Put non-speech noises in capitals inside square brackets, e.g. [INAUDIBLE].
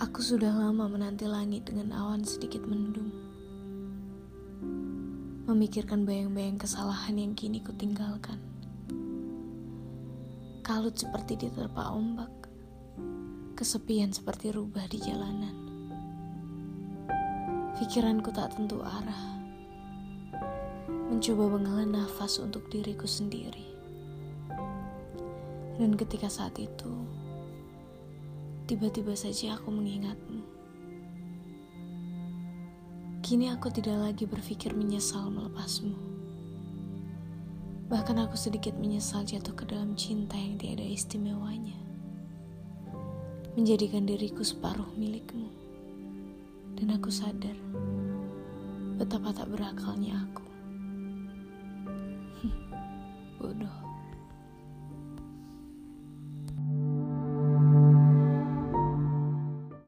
Aku sudah lama menanti langit dengan awan sedikit mendung. Memikirkan bayang-bayang kesalahan yang kini kutinggalkan. Kalut seperti diterpa ombak. Kesepian seperti rubah di jalanan. Pikiranku tak tentu arah. Mencoba menghela nafas untuk diriku sendiri. Dan ketika saat itu, tiba-tiba saja aku mengingatmu. Kini aku tidak lagi berpikir menyesal melepasmu. Bahkan aku sedikit menyesal jatuh ke dalam cinta yang tiada istimewanya. Menjadikan diriku separuh milikmu. Dan aku sadar betapa tak berakalnya aku. [LAUGHS] Bodoh.